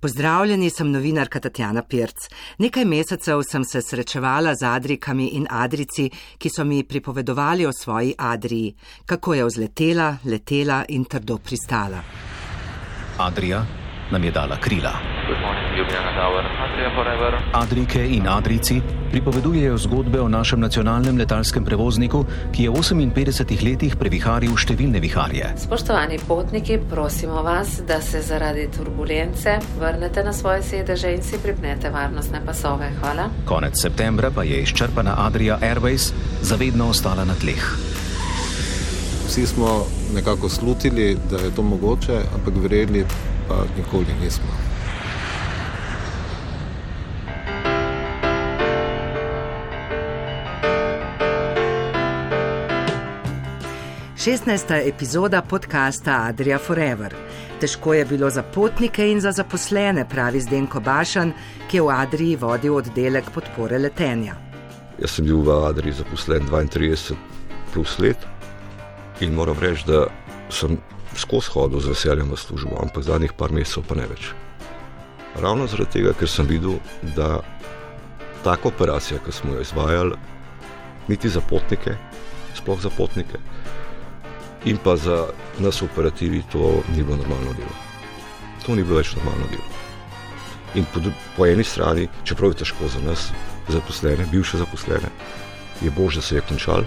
Pozdravljeni, sem novinarka Tatjana Pirc. Nekaj mesecev sem se srečevala z Adrikami in Adrici, ki so mi pripovedovali o svoji Adriji, kako je vzletela, letela in trdo pristala. Adrija nam je dala krila. Adrike in Adrici pripovedujejo zgodbe o našem nacionalnem letalskem prevozniku, ki je v 58 letih previharil številne viharje. Spoštovani potniki, prosimo vas, da se zaradi turbulence vrnete na svoje sedeže in si pripnete varnostne pasove. Hvala. Konec septembra pa je izčrpana Adria Airways zavedno ostala na tleh. Vsi smo nekako slutili, da je to mogoče, ampak verjeli pa nikoli nismo. 16. epizoda podcasta Adria Forever. Težko je bilo za potnike in za zaposlene, pravi Zdenko Bašan, ki je v Adriji vodil oddelek podpore letenja. Jaz sem bil v Adriji zaposlen 32 plus let in moram reči, da sem skozi hodil z veseljem v službo, ampak zadnjih par mesecev pa ne več. Ravno zaradi tega, ker sem videl, da tako operacija, ki smo jo izvajali, niti za potnike, sploh za potnike, in pa za nas v operativi to ni bilo normalno delo. To ni bilo več normalno delo. In po, po eni strani, čeprav je težko za nas, zaposlene, bivše zaposlene, je bož, da se je končal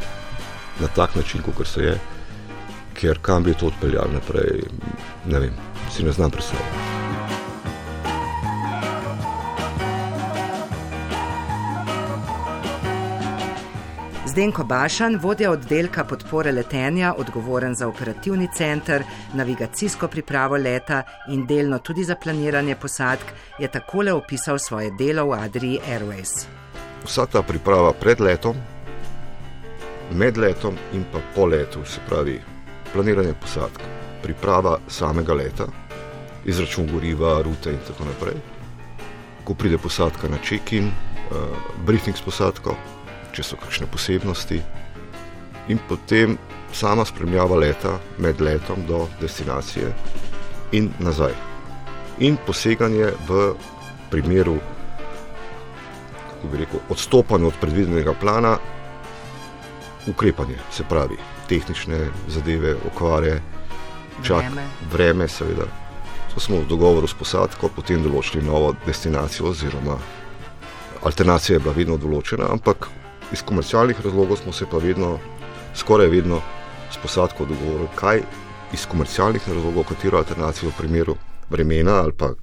na tak način, kot se je, ker kam bi to odpeljal naprej, ne vem, si ne znam predstavljati. Zdenko Bašan, vodja oddelka podpore letenja, odgovoren za operativni center, navigacijsko pripravo leta in delno tudi za planiranje posadk, je takole opisal svoje delo v Adriji Airways. Vsa ta priprava pred letom, med letom in pa po letu, se pravi planiranje posadk, priprava samega leta, izračun goriva, rute in tako naprej. Ko pride posadka na check-in, uh, briefing s posadko, če so kakšne posebnosti, in potem sama spremljava leta med letom do destinacije in nazaj. In poseganje v primeru rekel, odstopanja od predvidenega plana, ukrepanje, se pravi, tehnične zadeve, okvare, čak, vreme. vreme, seveda. To smo v dogovoru s posadko potem določili novo destinacijo, oziroma alternacija je bila vedno določena, ampak Iz komercialnih razlogov smo se pa vedno, skoraj vedno, s posadko dogovorili, kaj iz komercialnih razlogov, katero alternacijo v primeru vremena ali pa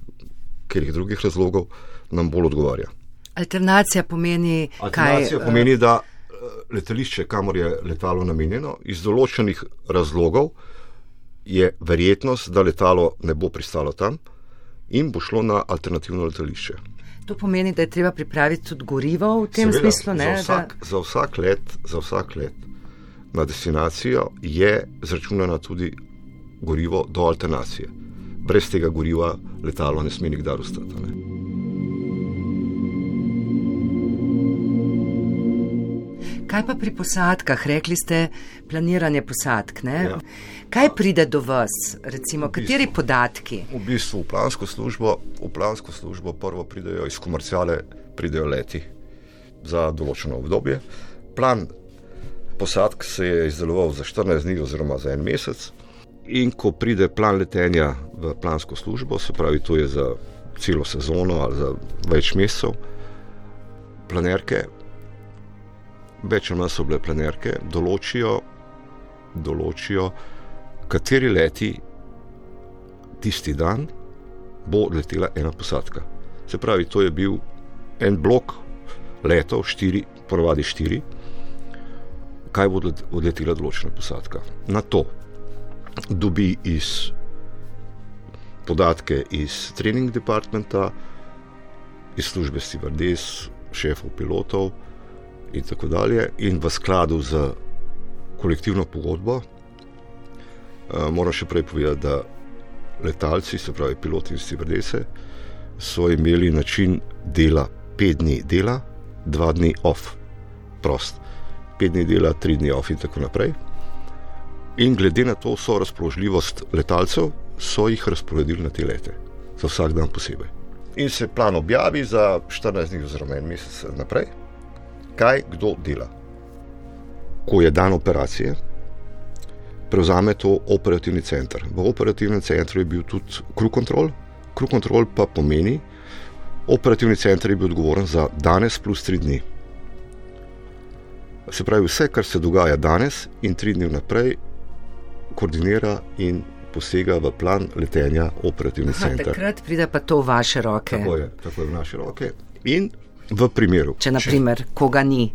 katerih drugih razlogov nam bolj odgovarja. Alternacija pomeni, Alternacija kaj? pomeni, da eh, letališče, kamor je letalo namenjeno, iz določenih razlogov je verjetnost, da letalo ne bo pristalo tam in bo šlo na alternativno letališče. To pomeni, da je treba pripraviti tudi gorivo v tem Seveda, smislu. Ne, za, vsak, da... za, vsak let, za vsak let na destinacijo je zračunano tudi gorivo do alternacije. Brez tega goriva letalo ne sme nikdar ostati. Ne? Kaj pa pri posadkah? Rekli ste planiranje posadk. Ja. Kaj pride do vas, recimo, V bistvu- kateri podatki? V bistvu v plansko službo, v plansko službo prvo pridejo iz komerciale, pridejo leti za določeno obdobje. Plan posadk se je izdeloval za 14 dni oziroma za en mesec. In ko pride plan letenja v plansko službo, se pravi, to je za celo sezono ali za več mesecev, planerke, več ali manj so bile planerke, določijo, določijo kateri leti tisti dan bo letela ena posadka. Se pravi, to je bil en blok letov, štiri, ponovadi štiri, kaj bo odlet- odletela določena posadka. Na to dobi iz podatke iz trening departmenta, iz službe stivardes, šefov pilotov in tako dalje, in v skladu z kolektivno pogodbo. Uh, moram še prej povedati, da letalci, se pravi piloti in stevardese, so imeli način dela pet dni dela, dva dni off, prost. Pet dni dela, tri dni off in tako naprej. In glede na to vso razpoložljivost letalcev, so jih razporedili na te lete, za vsak dan posebej. in se plan objavi za 14 dni, oziroma en mesec naprej, kaj kdo dela. Ko je dan operacije, prevzame to operativni center. V operativnem centru je bil tudi crew control, crew control pa pomeni, operativni center je bil odgovoren za danes plus tri dni. Se pravi, vse, kar se dogaja danes in tri dni naprej, koordinira in posega v plan letenja operativni Aha, center. takrat pride pa to v vaše roke. Tako je, tako je v naše roke. In v primeru, Če, na primer, koga ni.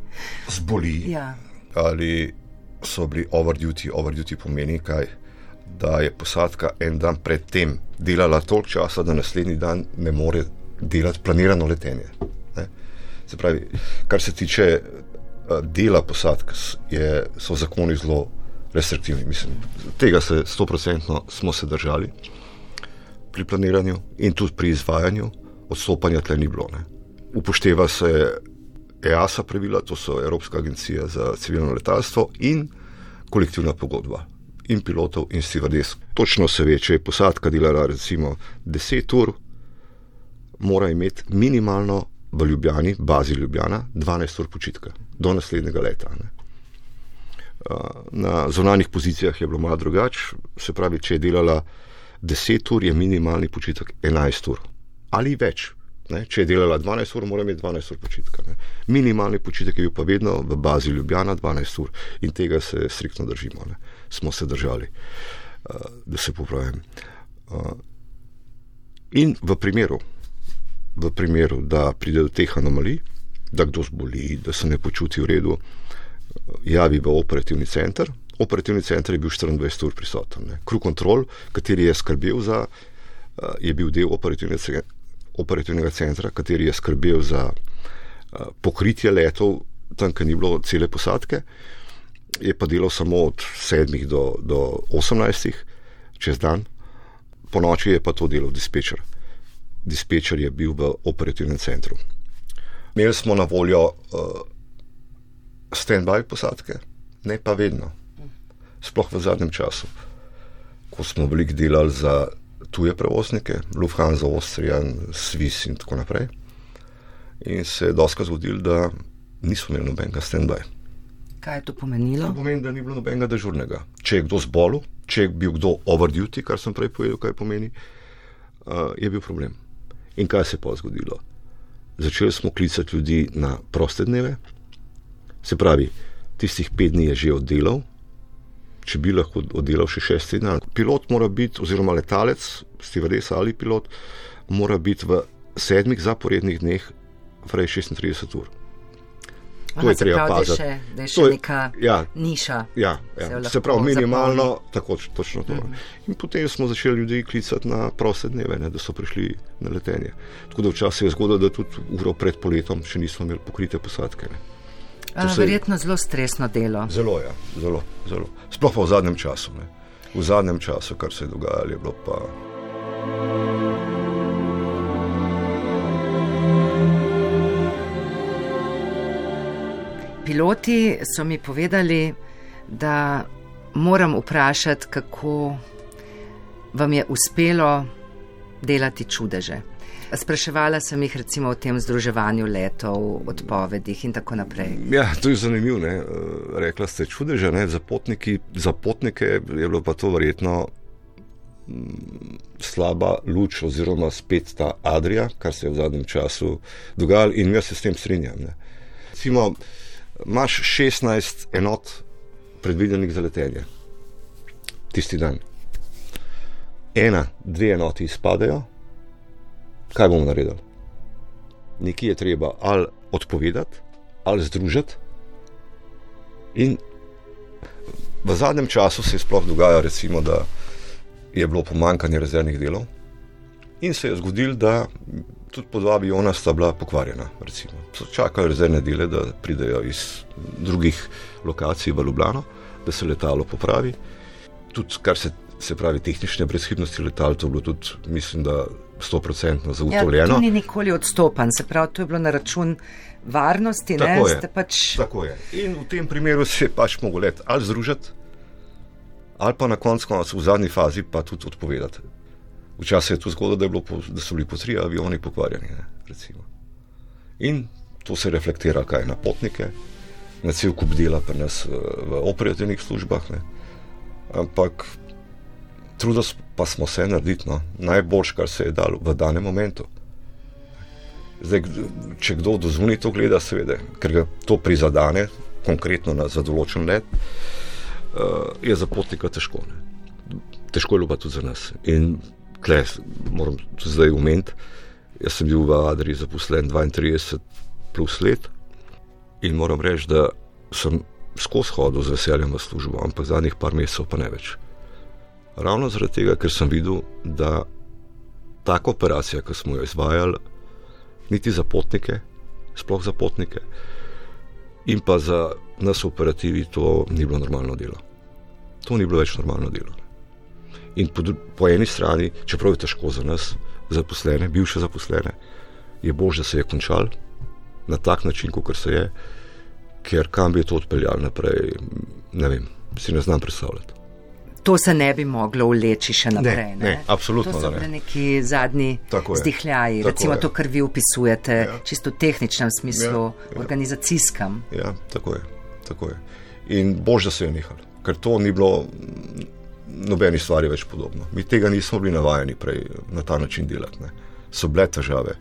zboli Ja. ali so bili overduty, overduty pomeni kaj, da je posadka en dan predtem delala toliko časa, da naslednji dan ne more delati planirano letenje. Ne? Se pravi, kar se tiče eh, dela posadk, je, so zakoni zelo restriktivni. Mislim, tega se stoprocentno smo se držali pri planiranju in tudi pri izvajanju, odstopanja tle ni bilo. Ne? Upošteva se EASA pravila, to so Evropska agencija za civilno letalstvo in kolektivna pogodba in pilotov in stivardes. Točno se ve, če je posadka delala recimo 10 ur, mora imeti minimalno v Ljubljani, bazi Ljubljana, 12 ur počitka do naslednjega leta. Ne. Uh, Na zonalnih pozicijah je bilo malo drugače, se pravi, če je delala 10 ur, je minimalni počitek 11 ur ali več. Ne? Če je delala 12 ur, mora imeti 12 ur počitka. Ne? Minimalni počitek je bil pa vedno v bazi Ljubljana 12 ur in tega se striktno držimo. Ne? Smo se držali, uh, da se popravim. Uh, in v primeru, v primeru, da pride do teh anomalij, da kdo zboli, da se ne počuti v redu, javi v operativni center. Operativni center je bil 24 ur prisoten. Ne. Crew control, kateri je skrbel za, eh, je bil del operativne ce- operativnega centra, kateri je skrbel za eh, pokritje letov, tam, kjer ni bilo cele posadke, je pa delal samo od 7 do, do 18 čez dan, po noči je pa to delal dispečer. Dispečer je bil v operativnem centru. Imeli smo na voljo uh, stand-by posadke, ne pa vedno, sploh v zadnjem času, ko smo veliko delali za tuje prevoznike, Lufthansa, Austrian, Swiss in tako naprej. In se je doska zgodilo, da nismo imeli nobenega stand-by. Kaj je to pomenilo? To pomeni, da ni bilo nobenega dežurnega. Če je kdo zbolel, če je bil kdo overduty, kar sem prej povedal, kaj pomeni, uh, je bil problem. In kaj se je pa zgodilo? Začeli smo klicati ljudi na proste dneve, se pravi, tistih pet dni je že oddelal, če bi lahko oddelal še šest tednov. Pilot mora biti, oziroma letalec, stivardes ali pilot, mora biti v sedmih zaporednih dneh, prej 36 ur. To Aha, je se treba pravi, da je paziti. še, da je To še je- neka ja. niša. Ja, Se ja. lahko se pravi, minimalno, zapolni. tako točno to. Mm -hmm. In potem smo začeli ljudi klicati na proste dneve, ne, da so prišli na letenje. Tako da včasih je zgodilo, da tudi uro pred poletom še nismo imeli pokrite posadke. Ne. A, se- Verjetno zelo stresno delo. Zelo, ja, zelo, zelo. Sploh pa v zadnjem času. Ne. V zadnjem času, kar se je dogajalo, je bilo pa. Piloti so mi povedali, da moram vprašati, kako vam je uspelo delati čudeže. Spraševala sem jih recimo o tem združevanju letov, odpovedih in tako naprej. Ja, to je zanimivo. ne. Eh, Rekla ste čudeže, ne? za, potniki, za potnike je bilo pa to verjetno mm, slaba luč, oziroma spet ta Adrija, kar se je v zadnjem času dogajalo, in jaz se s tem strinjam. Ne? Recimo, imaš 16 enot predvidenih za letenje, tisti dan. Ena, dve enoti izpadejo, kaj bomo naredili? Nekje je treba ali odpovedati, ali združiti. In v zadnjem času se je sploh dogajalo, recimo, da je bilo pomankanje rezervnih delov, in se je zgodilo, da tudi po dva aviona sta bila pokvarjena. Recimo. So čakali rezervne dele, da pridejo iz drugih lokacij v Ljubljano, da se letalo popravi. Tudi kar se, se pravi tehnične brezhibnosti letal, to je bilo tudi, mislim, da 100% Ja, zagotovljeno. to ni nikoli odstopan, se pravi, to je bilo na račun varnosti, ne? Tako je. Ste pač Tako je. In v tem primeru se je pač mogel let ali združiti, ali pa na koncu koncev v zadnji fazi pa tudi odpovedati. Včasih je to zgodilo, da, da so bili po tri avioni pokvarjeni. Ne, In to se reflektira kaj na potnike, na cel kup dela pri nas v operativnih službah. Ne. Ampak trudili pa smo se narediti no, najboljš, kar se je dalo v danem momentu. Zdaj, če kdo do zunaj to gleda, seveda, ker ga to prizadene, konkretno na določen let, uh, je za potnika težko. Ne. Težko je pa tudi za nas. In tle, moram tudi zdaj umeniti, jaz sem bil v Adri zaposlen 32 plus let in moram reči, da sem skozi hodil z veseljem v službo, ampak zadnjih par mesecev pa ne več. Ravno zaradi tega, ker sem videl, da tako operacija, ki smo jo izvajali, niti za potnike, sploh za potnike, in pa za nas v operativi, to ni bilo normalno delo. To ni bilo več normalno delo. In po, po eni strani, čeprav je težko za nas, zaposlene, bivše zaposlene, je bož, da se je končal na tak način, kot se je, ker kam bi to odpeljal naprej, ne vem, si ne znam predstavljati. To se ne bi moglo vleči še naprej. Ne, ne, ne absolutno ne. To so bili neki zadnji zdihljaji, recimo je. to, kar vi opisujete, ja. čisto v tehničnem smislu, ja, ja. organizacijskem. Ja, tako je, tako je. In bož, da se je nehal, ker to ni bilo nobeni stvari več podobno. Mi tega nismo bili navajeni prej na ta način delati. Ne. So bile težave,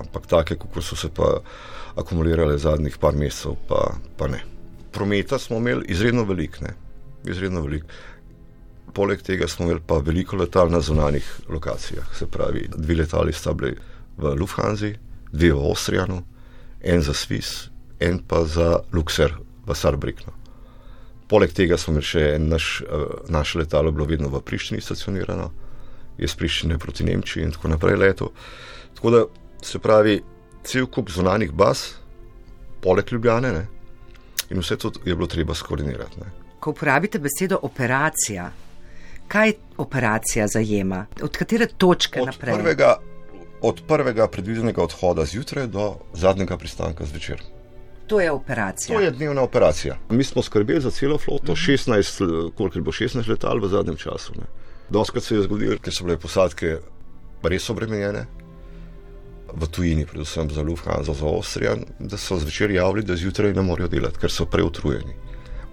ampak take, kako so se pa akumulirale zadnjih par mesecev, pa, pa ne. Prometa smo imeli izredno velik, ne. Izredno velik. Poleg tega smo imeli pa veliko letal na zunanjih lokacijah, se pravi, dve letali sta bili v Lufthansa, dve v Avstrijanu, en za Swiss, en pa za Luxer v Sarbriknu. Poleg tega smo imeli še naš, eh, naše letalo, bilo vedno v Prištini stacionirano, iz Prištine proti Nemčiji in tako naprej leto. Tako da se pravi, cel kup zunanjih baz, poleg Ljubljane, ne? in vse to je bilo treba skoordinirati. Ne? Ko uporabite besedo operacija, kaj operacija zajema, od katere točke od naprej? Prvega, od prvega predvidenega odhoda zjutraj do zadnjega pristanka zvečer. To je operacija. To je dnevna operacija. Mi smo skrbeli za celo floto, uh -huh. 16, koliko je bilo 16 letal v zadnjem času. Doskrat se je zgodilo, ker so bile posadke res obremenjene, v tujini, predvsem za Lufthansa, za Avstrijo, da so zvečer javili, da zjutraj ne morejo delati, ker so preutrujeni.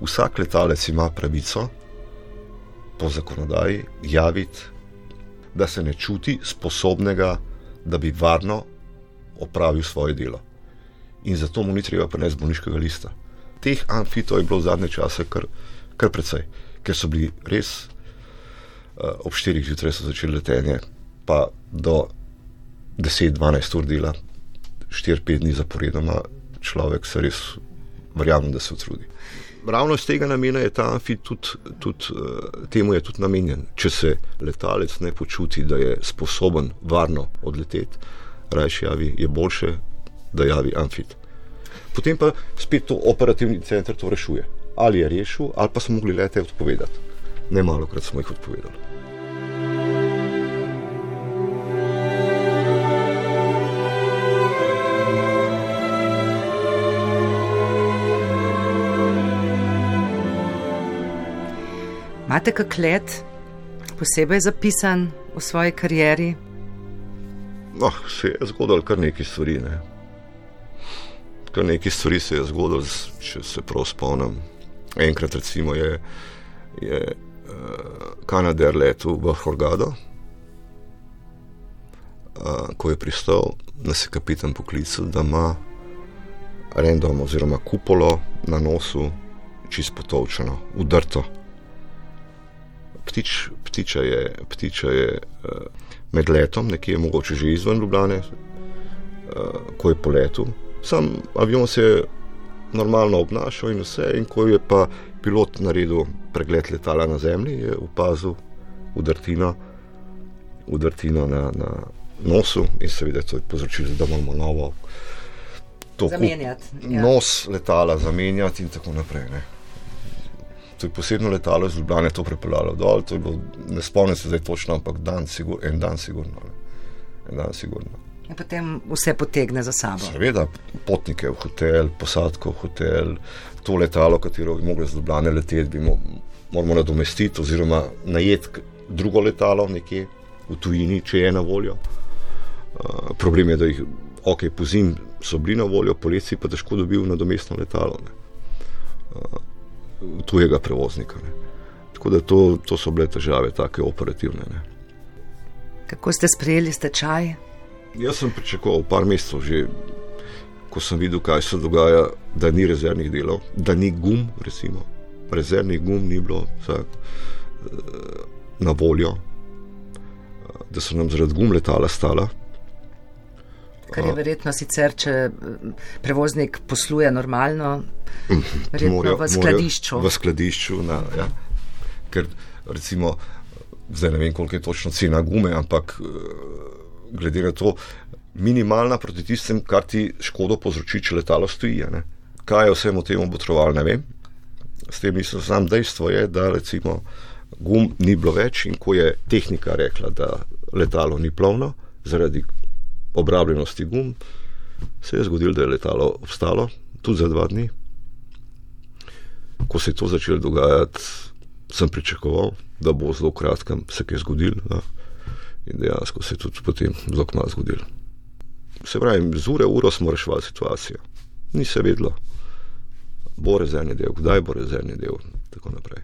Vsak letalec ima pravico po zakonodaji javiti, da se ne čuti sposobnega, da bi varno opravil svoje delo. In zato mu ni treba prenesti bolniškega lista. Teh amfitov je bilo v zadnje čase kar, kar precej, ker so bili res uh, ob 4 zjutraj začeli letenje, pa do 10-12 ur dela, 4-5 dni zaporedoma, človek se res verjame, da se utrudi ravno iz tega namena je ta amfit tudi, tudi uh, temu je tudi namenjen. Če se letalec ne počuti, da je sposoben varno odleteti, rajši javi, je boljše, da javi amfit. Potem pa spet to operativni center to rešuje. Ali je rešil, ali pa smo mogli lete odpovedati. Ne malo krat smo jih odpovedali. Imate kak let posebej zapisan v svoji karieri? No, se je zgodilo kar nekaj stvari. Ne. Kar nekaj stvari se je zgodilo, če se prav spomnim. Enkrat recimo je, je uh, Kanader letel v Horgado. Uh, ko je pristal, nas je kapitan poklical, da ima random oziroma kupolo na nosu čisto potovčeno, udrto ptič, ptiča je, ptiča je uh, med letom, nekje mogoče že izven Ljubljane, uh, ko je po letu. Sam avion se je normalno obnašal in vse, in ko je pa pilot naredil pregled letala na zemlji, je opazil udrtino, udrtino na, na nosu in seveda to je povzročilo, da moramo novo. Zamenjati. Ja. Nos letala zamenjati, in tako naprej. Ne to je posebno letalo iz Ljubljana, to prepeljalo dol. To bilo, ne spomnim se zdaj točno, ampak dan sigur, en dan sigurno. En dan sigurno. In potem vse potegne za sabo. Seveda, potnike v hotel, posadko v hotel, to letalo, katero bi mogli z Ljubljana leteti, bi mo moramo nadomestiti oziroma najeti drugo letalo nekje v tujini, če je na voljo. Uh, problem je, da jih, ok, po zim so bili na voljo, poleti pa težko dobil nadomestno letalo ne, uh, tujega prevoznika. Ne. Tako da to, to so bile težave, take operativne. Ne. Kako ste sprejeli stečaj? Jaz sem pričakoval par mesecev že, ko sem videl, kaj se dogaja, da ni rezervnih delov, da ni gum, recimo. Rezervnih gum ni bilo vsak, uh, na voljo, da so nam zaradi gum letala stala. Kar je verjetno sicer, če prevoznik posluje normalno, verjetno v skladišču. V skladišču, na, ja. ker recimo, zdaj ne vem, koliko je točno cena gume, ampak glede na to, minimalna proti tistem, kar ti škodo povzroči, če letalo stoji. Ne. Kaj je vsemu temu potrovalo, ne vem. S tem nisem sam dejstvo, je, da recimo gum ni bilo več in ko je tehnika rekla, da letalo ni plovno zaradi obrabljenosti gum, se je zgodilo, da je letalo obstalo tudi za dva dni. Ko se je to začelo dogajati, sem pričakoval, da bo zelo kratkem se kaj zgodilo. Ja. In dejansko se je tudi potem zelo kmalo zgodilo. Se pravi, z ure v uro smo reševali situacijo. Ni se vedlo, bo rezervni del, kdaj bo rezervni del, in tako naprej.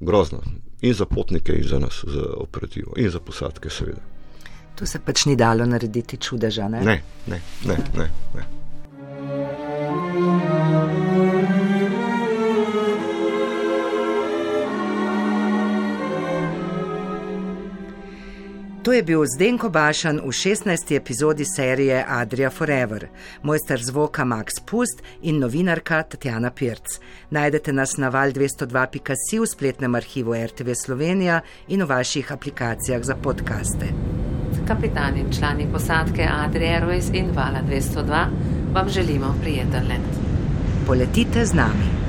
Grozno. In za potnike, in za nas, za operativo, in za posadke, seveda. Tu se pač ni dalo narediti čudeža. Ne, ne, ne, ne. ne, ne. To je bil Zdenko Bašan v 16. epizodi serije Adria Forever, mojster zvoka Max Pust in novinarka Tatjana Pirc. Najdete nas na val 202.si v spletnem arhivu RTV Slovenija in v vaših aplikacijah za podkaste kapitan in člani posadke Adria Airways in Vala 202 vam želimo prijeten let. Poletite z nami.